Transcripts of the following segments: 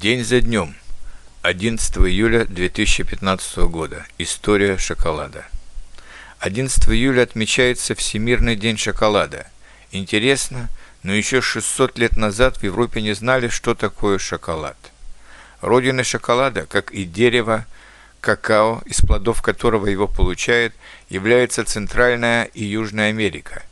День за днем. 11 июля 2015 года. История шоколада. 11 июля отмечается Всемирный день шоколада. Интересно, но еще 600 лет назад в Европе не знали, что такое шоколад. Родиной шоколада, как и дерево, какао, из плодов которого его получают, является Центральная и Южная Америка.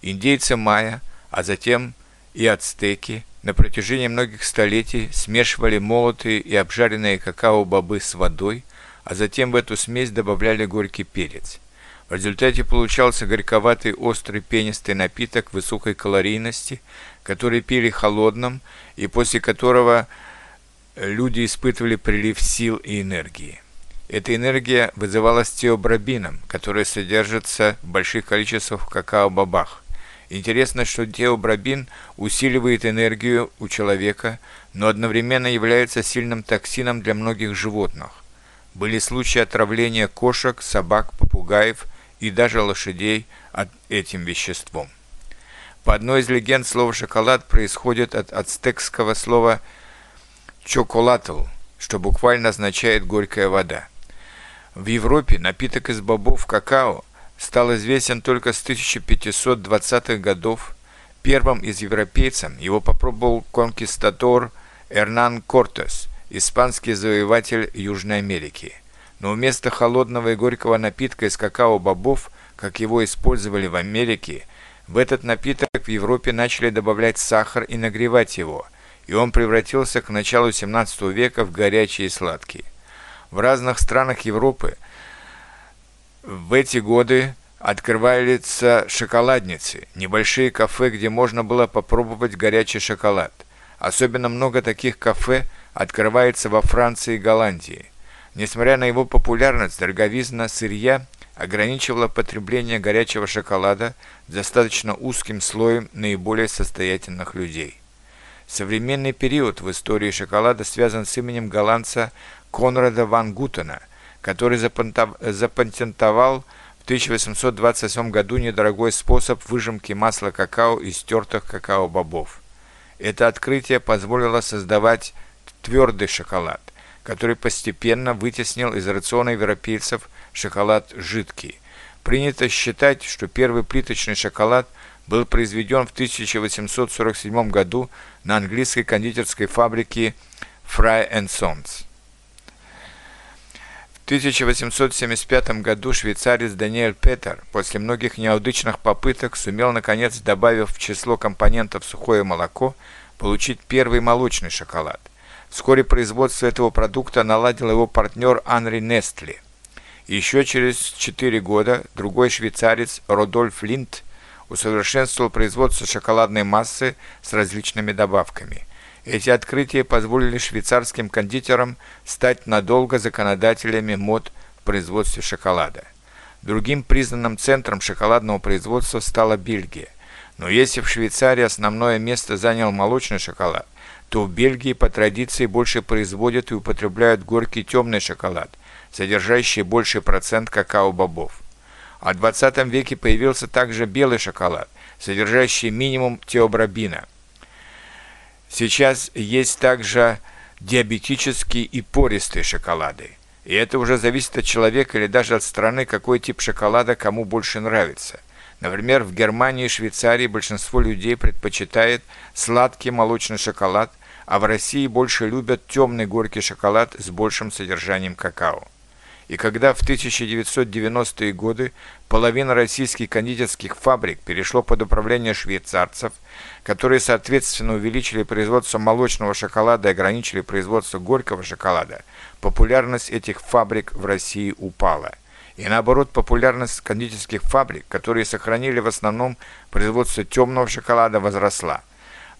Индейцы майя, а затем и ацтеки – на протяжении многих столетий смешивали молотые и обжаренные какао-бобы с водой, а затем в эту смесь добавляли горький перец. В результате получался горьковатый острый пенистый напиток высокой калорийности, который пили холодным и после которого люди испытывали прилив сил и энергии. Эта энергия вызывалась теобробином, который содержится в больших количествах в какао-бобах. Интересно, что теобробин усиливает энергию у человека, но одновременно является сильным токсином для многих животных. Были случаи отравления кошек, собак, попугаев и даже лошадей от этим веществом. По одной из легенд слово «шоколад» происходит от ацтекского слова «чоколатл», что буквально означает «горькая вода». В Европе напиток из бобов какао – стал известен только с 1520-х годов. Первым из европейцев его попробовал конкистадор Эрнан Кортес, испанский завоеватель Южной Америки. Но вместо холодного и горького напитка из какао-бобов, как его использовали в Америке, в этот напиток в Европе начали добавлять сахар и нагревать его, и он превратился к началу 17 века в горячий и сладкий. В разных странах Европы в эти годы открываются шоколадницы, небольшие кафе, где можно было попробовать горячий шоколад. Особенно много таких кафе открывается во Франции и Голландии. Несмотря на его популярность, дороговизна сырья ограничивала потребление горячего шоколада достаточно узким слоем наиболее состоятельных людей. Современный период в истории шоколада связан с именем голландца Конрада ван Гутена – который запатентовал в 1828 году недорогой способ выжимки масла какао из тертых какао-бобов. Это открытие позволило создавать твердый шоколад, который постепенно вытеснил из рациона европейцев шоколад жидкий. Принято считать, что первый плиточный шоколад был произведен в 1847 году на английской кондитерской фабрике Fry Sons. В 1875 году швейцарец Даниэль Петер после многих неудачных попыток сумел, наконец, добавив в число компонентов сухое молоко, получить первый молочный шоколад. Вскоре производство этого продукта наладил его партнер Анри Нестли. Еще через 4 года другой швейцарец Родольф Линд усовершенствовал производство шоколадной массы с различными добавками – эти открытия позволили швейцарским кондитерам стать надолго законодателями мод в производстве шоколада. Другим признанным центром шоколадного производства стала Бельгия. Но если в Швейцарии основное место занял молочный шоколад, то в Бельгии по традиции больше производят и употребляют горький темный шоколад, содержащий больший процент какао-бобов. А в 20 веке появился также белый шоколад, содержащий минимум теобробина – Сейчас есть также диабетические и пористые шоколады. И это уже зависит от человека или даже от страны, какой тип шоколада кому больше нравится. Например, в Германии и Швейцарии большинство людей предпочитает сладкий молочный шоколад, а в России больше любят темный горький шоколад с большим содержанием какао. И когда в 1990-е годы половина российских кондитерских фабрик перешло под управление швейцарцев, которые, соответственно, увеличили производство молочного шоколада и ограничили производство горького шоколада, популярность этих фабрик в России упала. И наоборот, популярность кондитерских фабрик, которые сохранили в основном производство темного шоколада, возросла.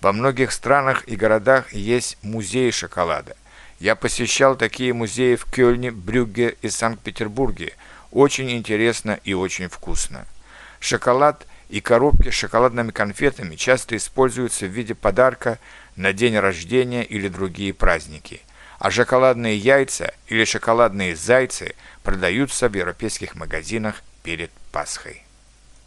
Во многих странах и городах есть музеи шоколада. Я посещал такие музеи в Кёльне, Брюгге и Санкт-Петербурге. Очень интересно и очень вкусно. Шоколад и коробки с шоколадными конфетами часто используются в виде подарка на день рождения или другие праздники. А шоколадные яйца или шоколадные зайцы продаются в европейских магазинах перед Пасхой.